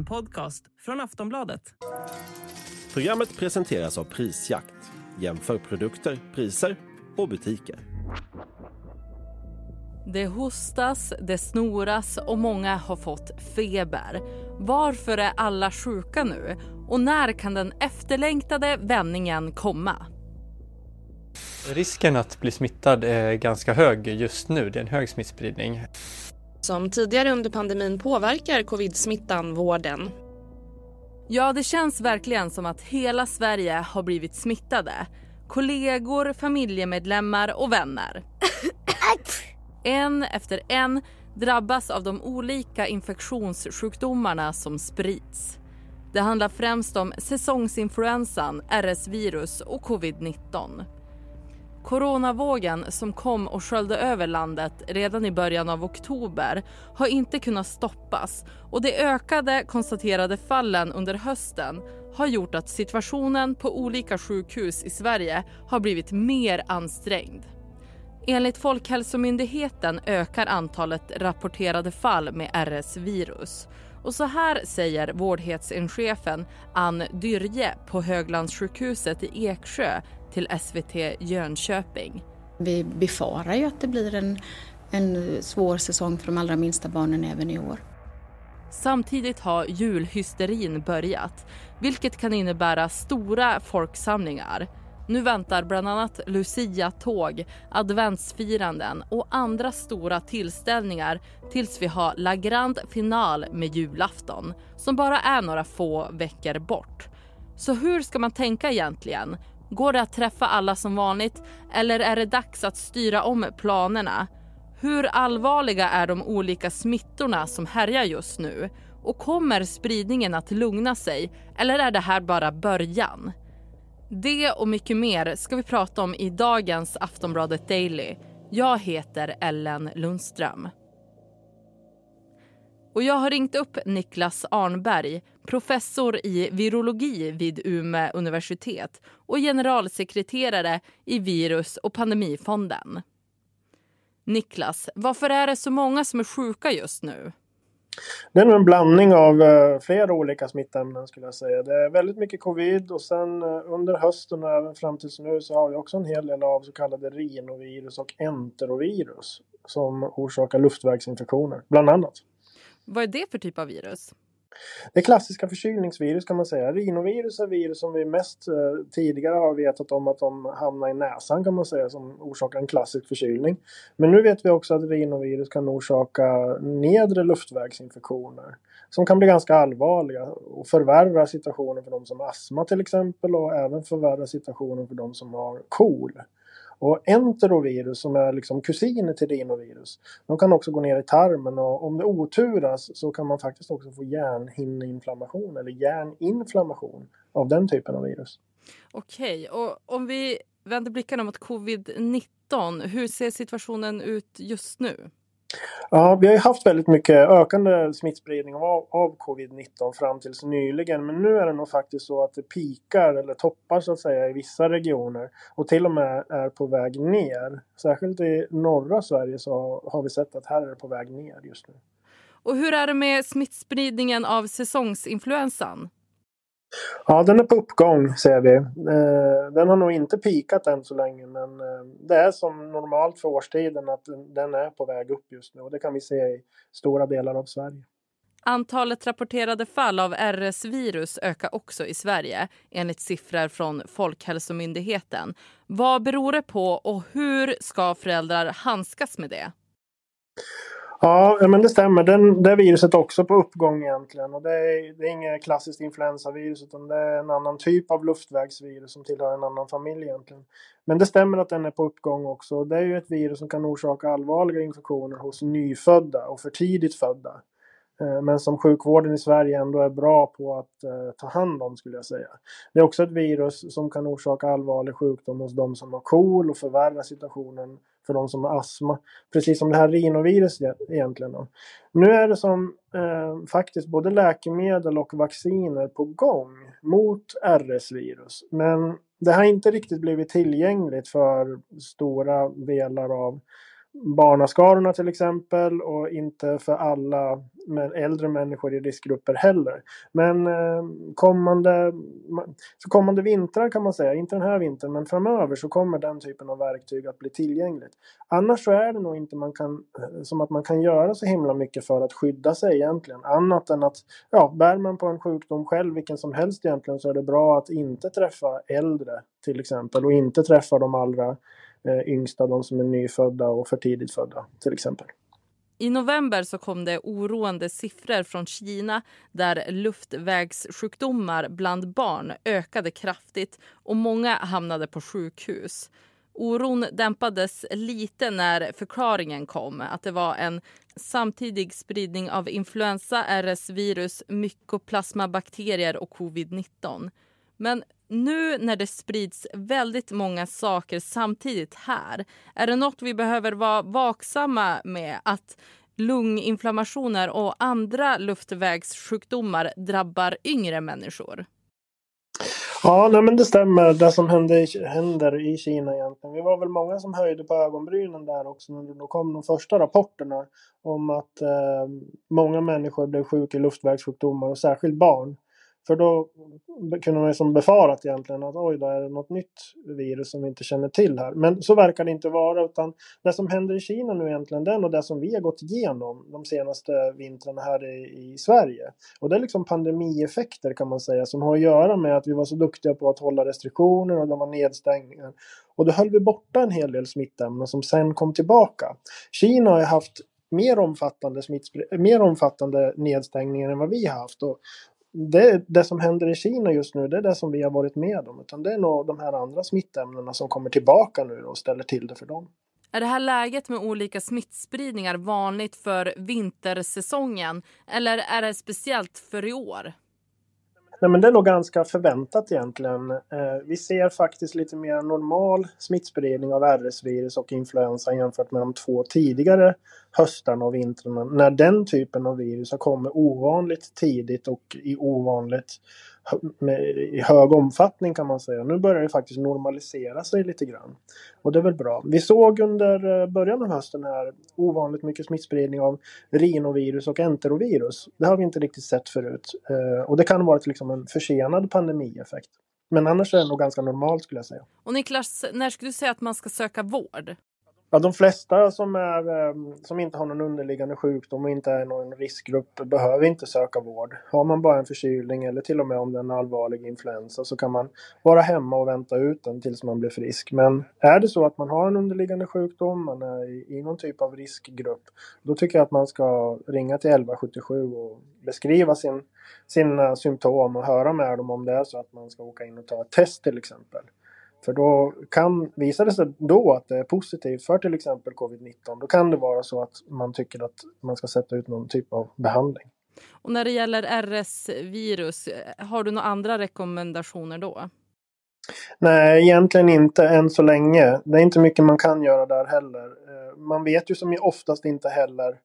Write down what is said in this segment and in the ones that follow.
En podcast från Aftonbladet. Programmet presenteras av Prisjakt. Jämför produkter, priser och butiker. Det hostas, det snoras och många har fått feber. Varför är alla sjuka nu? Och när kan den efterlängtade vändningen komma? Risken att bli smittad är ganska hög just nu. Det är en hög smittspridning. Som tidigare under pandemin påverkar covid-smittan vården. Ja, det känns verkligen som att hela Sverige har blivit smittade. Kollegor, familjemedlemmar och vänner. En efter en drabbas av de olika infektionssjukdomarna som sprids. Det handlar främst om säsongsinfluensan, RS-virus och covid-19. Coronavågen som kom och sköljde över landet redan i början av oktober har inte kunnat stoppas och de ökade konstaterade fallen under hösten har gjort att situationen på olika sjukhus i Sverige har blivit mer ansträngd. Enligt Folkhälsomyndigheten ökar antalet rapporterade fall med RS-virus. Och så här säger vårdhetsenchefen Ann Dyrje på Höglandssjukhuset i Eksjö till SVT Jönköping. Vi befarar ju att det blir en, en svår säsong för de allra minsta barnen även i år. Samtidigt har julhysterin börjat, vilket kan innebära stora folksamlingar. Nu väntar bland annat Lucia-tåg, adventsfiranden och andra stora tillställningar tills vi har La Grande Final med julafton som bara är några få veckor bort. Så hur ska man tänka egentligen? Går det att träffa alla som vanligt eller är det dags att styra om planerna? Hur allvarliga är de olika smittorna som härjar just nu? Och kommer spridningen att lugna sig eller är det här bara början? Det och mycket mer ska vi prata om i dagens Aftonbladet Daily. Jag heter Ellen Lundström. Och jag har ringt upp Niklas Arnberg, professor i virologi vid Umeå universitet och generalsekreterare i virus och pandemifonden. Niklas, varför är det så många som är sjuka just nu? Det är nog en blandning av uh, flera olika smittämnen skulle jag säga. Det är väldigt mycket covid och sen uh, under hösten och även fram tills nu så har vi också en hel del av så kallade rinovirus och enterovirus som orsakar luftvägsinfektioner, bland annat. Vad är det för typ av virus? Det är klassiska förkylningsvirus kan man säga. Rinovirus är virus som vi mest eh, tidigare har vetat om att de hamnar i näsan kan man säga som orsakar en klassisk förkylning. Men nu vet vi också att rinovirus kan orsaka nedre luftvägsinfektioner som kan bli ganska allvarliga och förvärra situationen för de som har astma till exempel och även förvärra situationen för de som har KOL. Och enterovirus som är liksom kusiner till rinovirus, de kan också gå ner i tarmen och om det oturas så kan man faktiskt också få hjärnhinneinflammation eller hjärninflammation av den typen av virus. Okej, och om vi vänder blickarna mot covid-19, hur ser situationen ut just nu? Ja, vi har ju haft väldigt mycket ökande smittspridning av, av covid-19 fram tills nyligen. Men nu är det nog faktiskt så att det pikar eller toppar så att säga i vissa regioner och till och med är på väg ner. Särskilt i norra Sverige så har vi sett att här är det på väg ner just nu. Och hur är det med smittspridningen av säsongsinfluensan? Ja, den är på uppgång ser vi. Eh, den har nog inte pikat än så länge men eh, det är som normalt för årstiden att den är på väg upp just nu och det kan vi se i stora delar av Sverige. Antalet rapporterade fall av RS-virus ökar också i Sverige enligt siffror från Folkhälsomyndigheten. Vad beror det på och hur ska föräldrar handskas med det? Ja, men det stämmer. Den, det viruset är också på uppgång egentligen. Och det, är, det är inget klassiskt influensavirus utan det är en annan typ av luftvägsvirus som tillhör en annan familj egentligen. Men det stämmer att den är på uppgång också. Det är ju ett virus som kan orsaka allvarliga infektioner hos nyfödda och för tidigt födda. Eh, men som sjukvården i Sverige ändå är bra på att eh, ta hand om skulle jag säga. Det är också ett virus som kan orsaka allvarlig sjukdom hos de som har KOL och förvärra situationen för de som har astma. Precis som det här rinoviruset egentligen. Då. Nu är det som eh, faktiskt både läkemedel och vacciner på gång mot RS-virus. Men det har inte riktigt blivit tillgängligt för stora delar av barnaskarorna till exempel och inte för alla äldre människor i riskgrupper heller. Men eh, kommande, så kommande vintrar kan man säga, inte den här vintern men framöver så kommer den typen av verktyg att bli tillgängligt. Annars så är det nog inte man kan, eh, som att man kan göra så himla mycket för att skydda sig egentligen. Annat än att, ja, bär man på en sjukdom själv, vilken som helst egentligen, så är det bra att inte träffa äldre till exempel och inte träffa de allra eh, yngsta, de som är nyfödda och för tidigt födda till exempel. I november så kom det oroande siffror från Kina där luftvägssjukdomar bland barn ökade kraftigt och många hamnade på sjukhus. Oron dämpades lite när förklaringen kom att det var en samtidig spridning av influensa, RS-virus, mykoplasmabakterier och covid-19. Men nu när det sprids väldigt många saker samtidigt här, är det något vi behöver vara vaksamma med att lunginflammationer och andra luftvägssjukdomar drabbar yngre människor? Ja, nej, men det stämmer. Det som händer, händer i Kina egentligen. Vi var väl många som höjde på ögonbrynen där också när det kom de första rapporterna om att eh, många människor blev sjuka i luftvägssjukdomar och särskilt barn. För då kunde man ju som befarat egentligen att oj då är det något nytt virus som vi inte känner till här. Men så verkar det inte vara utan det som händer i Kina nu egentligen det är nog det som vi har gått igenom de senaste vintrarna här i, i Sverige. Och det är liksom pandemieffekter kan man säga som har att göra med att vi var så duktiga på att hålla restriktioner och det var nedstängningar. Och då höll vi borta en hel del smittämnen som sen kom tillbaka. Kina har haft mer omfattande, mer omfattande nedstängningar än vad vi har haft. Och, det, det som händer i Kina just nu, det är det som vi har varit med om. Utan det är nog de här andra smittämnena som kommer tillbaka nu och ställer till det för dem. Är det här läget med olika smittspridningar vanligt för vintersäsongen? Eller är det speciellt för i år? Nej, men det är nog ganska förväntat egentligen. Eh, vi ser faktiskt lite mer normal smittspridning av RS-virus och influensa jämfört med de två tidigare höstarna och vintrarna. När den typen av virus har kommit ovanligt tidigt och i ovanligt med, i hög omfattning kan man säga. Nu börjar det faktiskt normalisera sig lite grann. Och det är väl bra. Vi såg under eh, början av hösten här ovanligt mycket smittspridning av rinovirus och enterovirus. Det har vi inte riktigt sett förut. Eh, och det kan ha varit liksom en försenad pandemieffekt. Men annars är det nog ganska normalt skulle jag säga. Och Niklas, när skulle du säga att man ska söka vård? Ja, de flesta som, är, eh, som inte har någon underliggande sjukdom och inte är någon riskgrupp behöver inte söka vård. Har man bara en förkylning eller till och med om det är en allvarlig influensa så kan man vara hemma och vänta ut den tills man blir frisk. Men är det så att man har en underliggande sjukdom, man är i, i någon typ av riskgrupp, då tycker jag att man ska ringa till 1177 och beskriva sin, sina symptom och höra med dem om det är så att man ska åka in och ta ett test till exempel. För då kan, visar det sig då att det är positivt för till exempel covid-19, då kan det vara så att man tycker att man ska sätta ut någon typ av behandling. Och när det gäller RS-virus, har du några andra rekommendationer då? Nej, egentligen inte än så länge. Det är inte mycket man kan göra där heller. Eh, man vet ju som oftast inte heller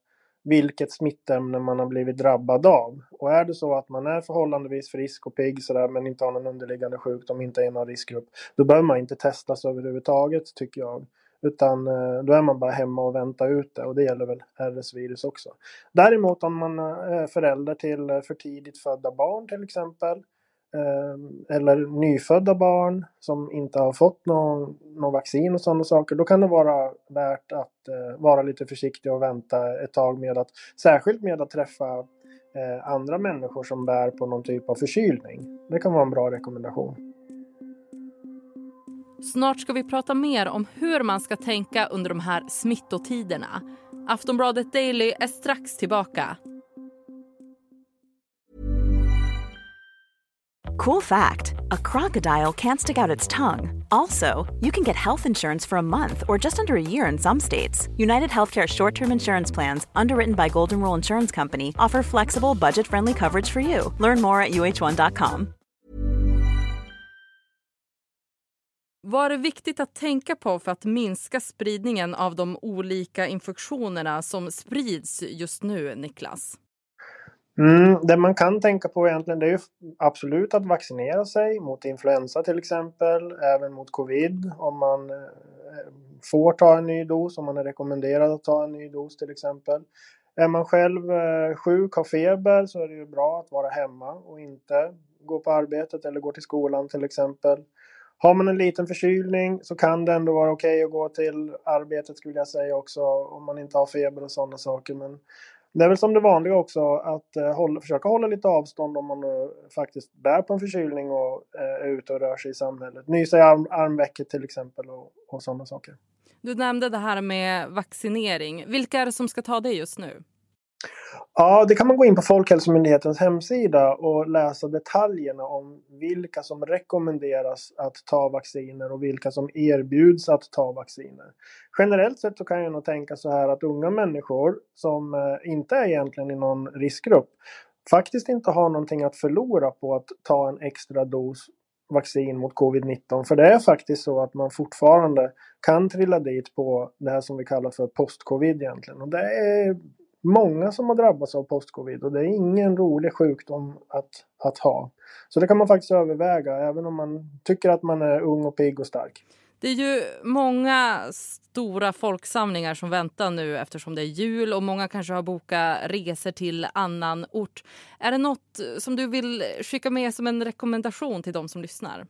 vilket smittämne man har blivit drabbad av. Och är det så att man är förhållandevis frisk och pigg sådär, men inte har någon underliggande sjukdom, inte är i någon riskgrupp, då behöver man inte testas överhuvudtaget tycker jag. Utan eh, då är man bara hemma och väntar ut det och det gäller väl RS-virus också. Däremot om man eh, är förälder till eh, för tidigt födda barn till exempel Ehm, eller nyfödda barn som inte har fått någon, någon vaccin och sådana saker, då kan det vara värt att eh, vara lite försiktig och vänta ett tag med att, särskilt med att träffa eh, andra människor som bär på någon typ av förkylning. Det kan vara en bra rekommendation. Snart ska vi prata mer om hur man ska tänka under de här smittotiderna. Aftonbladet Daily är strax tillbaka. Cool fact a crocodile can't stick out its tongue. Also, you can get health insurance for a month or just under a year in some states. United Healthcare short term insurance plans, underwritten by Golden Rule Insurance Company, offer flexible, budget friendly coverage for you. Learn more at uh1.com. Vad är viktigt att tänka på för att minska spridningen av de olika infektionerna som sprids just nu, Niklas? Mm, det man kan tänka på egentligen det är ju absolut att vaccinera sig mot influensa till exempel, även mot covid om man eh, får ta en ny dos, om man är rekommenderad att ta en ny dos till exempel. Är man själv eh, sjuk, har feber, så är det ju bra att vara hemma och inte gå på arbetet eller gå till skolan till exempel. Har man en liten förkylning så kan det ändå vara okej okay att gå till arbetet skulle jag säga också om man inte har feber och sådana saker. Men det är väl som det vanliga också att eh, hålla, försöka hålla lite avstånd om man eh, faktiskt bär på en förkylning och eh, är ute och rör sig i samhället. Nysa i arm, armvecket till exempel och, och sådana saker. Du nämnde det här med vaccinering. Vilka är det som ska ta det just nu? Ja, det kan man gå in på Folkhälsomyndighetens hemsida och läsa detaljerna om vilka som rekommenderas att ta vacciner och vilka som erbjuds att ta vacciner. Generellt sett så kan jag nog tänka så här att unga människor som eh, inte är egentligen i någon riskgrupp faktiskt inte har någonting att förlora på att ta en extra dos vaccin mot covid-19. För det är faktiskt så att man fortfarande kan trilla dit på det här som vi kallar för post-covid egentligen. Och det är många som har drabbats av postcovid och det är ingen rolig sjukdom att, att ha. Så det kan man faktiskt överväga även om man tycker att man är ung och pigg och stark. Det är ju många stora folksamlingar som väntar nu eftersom det är jul och många kanske har bokat resor till annan ort. Är det något som du vill skicka med som en rekommendation till de som lyssnar?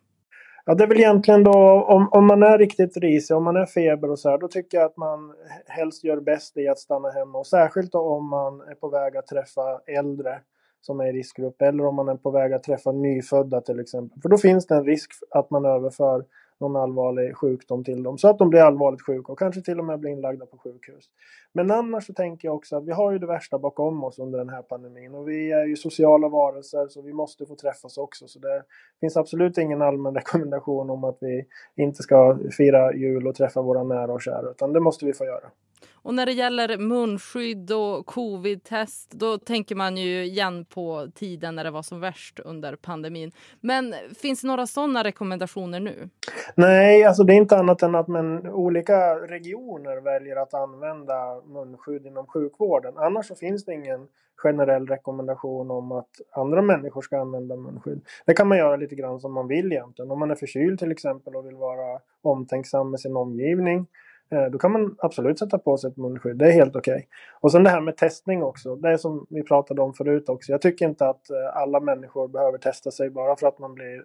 Ja, det är väl egentligen då om, om man är riktigt risig, om man är feber och så här, då tycker jag att man helst gör bäst i att stanna hemma. Och särskilt då om man är på väg att träffa äldre som är i riskgrupp eller om man är på väg att träffa nyfödda till exempel. För då finns det en risk att man överför någon allvarlig sjukdom till dem så att de blir allvarligt sjuka och kanske till och med blir inlagda på sjukhus. Men annars så tänker jag också att vi har ju det värsta bakom oss under den här pandemin och vi är ju sociala varelser så vi måste få träffas också. Så det finns absolut ingen allmän rekommendation om att vi inte ska fira jul och träffa våra nära och kära utan det måste vi få göra. Och när det gäller munskydd och covid-test då tänker man ju igen på tiden när det var som värst under pandemin. Men finns det några sådana rekommendationer nu? Nej, alltså det är inte annat än att men, olika regioner väljer att använda munskydd inom sjukvården. Annars så finns det ingen generell rekommendation om att andra människor ska använda munskydd. Det kan man göra lite grann som man vill egentligen. Om man är förkyld till exempel och vill vara omtänksam med sin omgivning Eh, då kan man absolut sätta på sig ett munskydd. Det är helt okej. Okay. Och sen det här med testning också. Det är som vi pratade om förut också. Jag tycker inte att eh, alla människor behöver testa sig bara för att man blir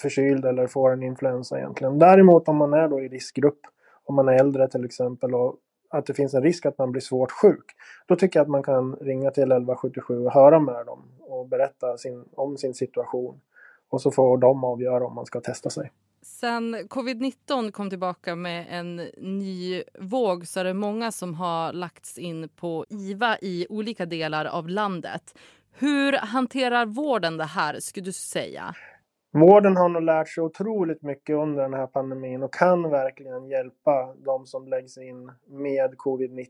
förkyld eller får en influensa egentligen. Däremot om man är då i riskgrupp, om man är äldre till exempel och att det finns en risk att man blir svårt sjuk. Då tycker jag att man kan ringa till 1177 och höra med dem och berätta sin, om sin situation. Och så får de avgöra om man ska testa sig. Sen covid-19 kom tillbaka med en ny våg så är det många som har lagts in på IVA i olika delar av landet. Hur hanterar vården det här, skulle du säga? Vården har nog lärt sig otroligt mycket under den här pandemin och kan verkligen hjälpa de som läggs in med covid-19.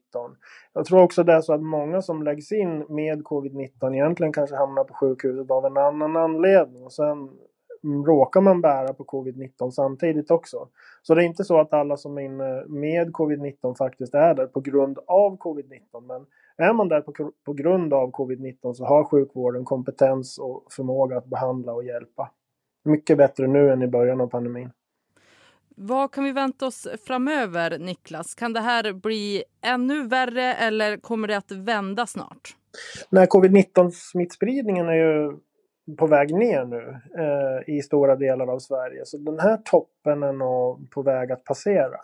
Jag tror också det är så att många som läggs in med covid-19 egentligen kanske hamnar på sjukhuset av en annan anledning och sen råkar man bära på covid-19 samtidigt också. Så det är inte så att alla som är inne med covid-19 faktiskt är där på grund av covid-19. Men är man där på, på grund av covid-19 så har sjukvården kompetens och förmåga att behandla och hjälpa. Mycket bättre nu än i början av pandemin. Vad kan vi vänta oss framöver, Niklas? Kan det här bli ännu värre eller kommer det att vända snart? Nej, covid-19 smittspridningen är ju på väg ner nu eh, i stora delar av Sverige. Så den här toppen är nog på väg att passera.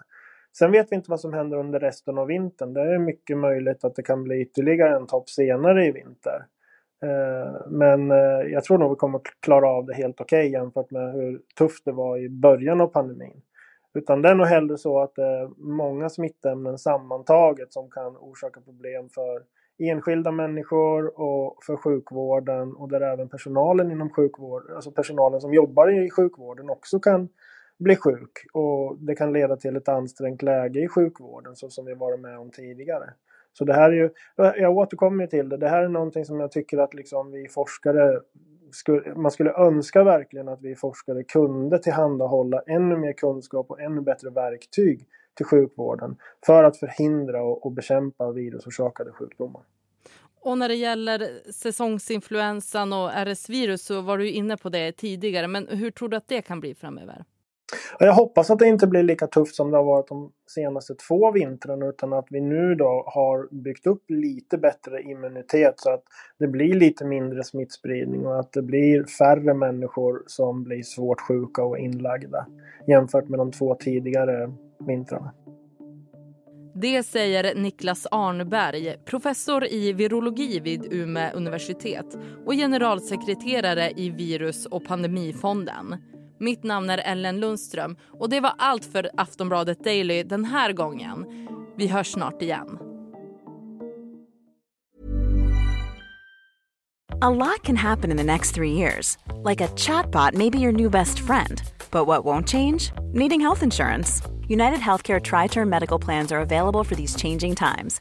Sen vet vi inte vad som händer under resten av vintern. Det är mycket möjligt att det kan bli ytterligare en topp senare i vinter. Eh, men eh, jag tror nog vi kommer klara av det helt okej okay jämfört med hur tufft det var i början av pandemin. Utan det är nog hellre så att det är många smittämnen sammantaget som kan orsaka problem för enskilda människor och för sjukvården och där även personalen inom sjukvården, alltså personalen som jobbar i sjukvården också kan bli sjuk och det kan leda till ett ansträngt läge i sjukvården så som vi varit med om tidigare. Så det här är ju, jag återkommer till det, det här är någonting som jag tycker att liksom vi forskare skulle, man skulle önska verkligen att vi forskare kunde tillhandahålla ännu mer kunskap och ännu bättre verktyg till sjukvården för att förhindra och, och bekämpa virusorsakade sjukdomar. Och när det gäller säsongsinfluensan och RS-virus så var du inne på det tidigare. Men hur tror du att det kan bli framöver? Jag hoppas att det inte blir lika tufft som det har varit de senaste två vintrarna utan att vi nu då har byggt upp lite bättre immunitet så att det blir lite mindre smittspridning och att det blir färre människor som blir svårt sjuka och inlagda jämfört med de två tidigare vintrarna. Det säger Niklas Arnberg, professor i virologi vid Umeå universitet och generalsekreterare i virus och pandemifonden. Mitt namn är Ellen Lundström och det var allt för Aftonbladet Daily den här gången. Vi hörs snart igen. A lot can happen in the next three years. Like a chatbot may be your new best friend. But what won't change? Needing health insurance. United Healthcare Tri Term Medical Plans are available for these changing times.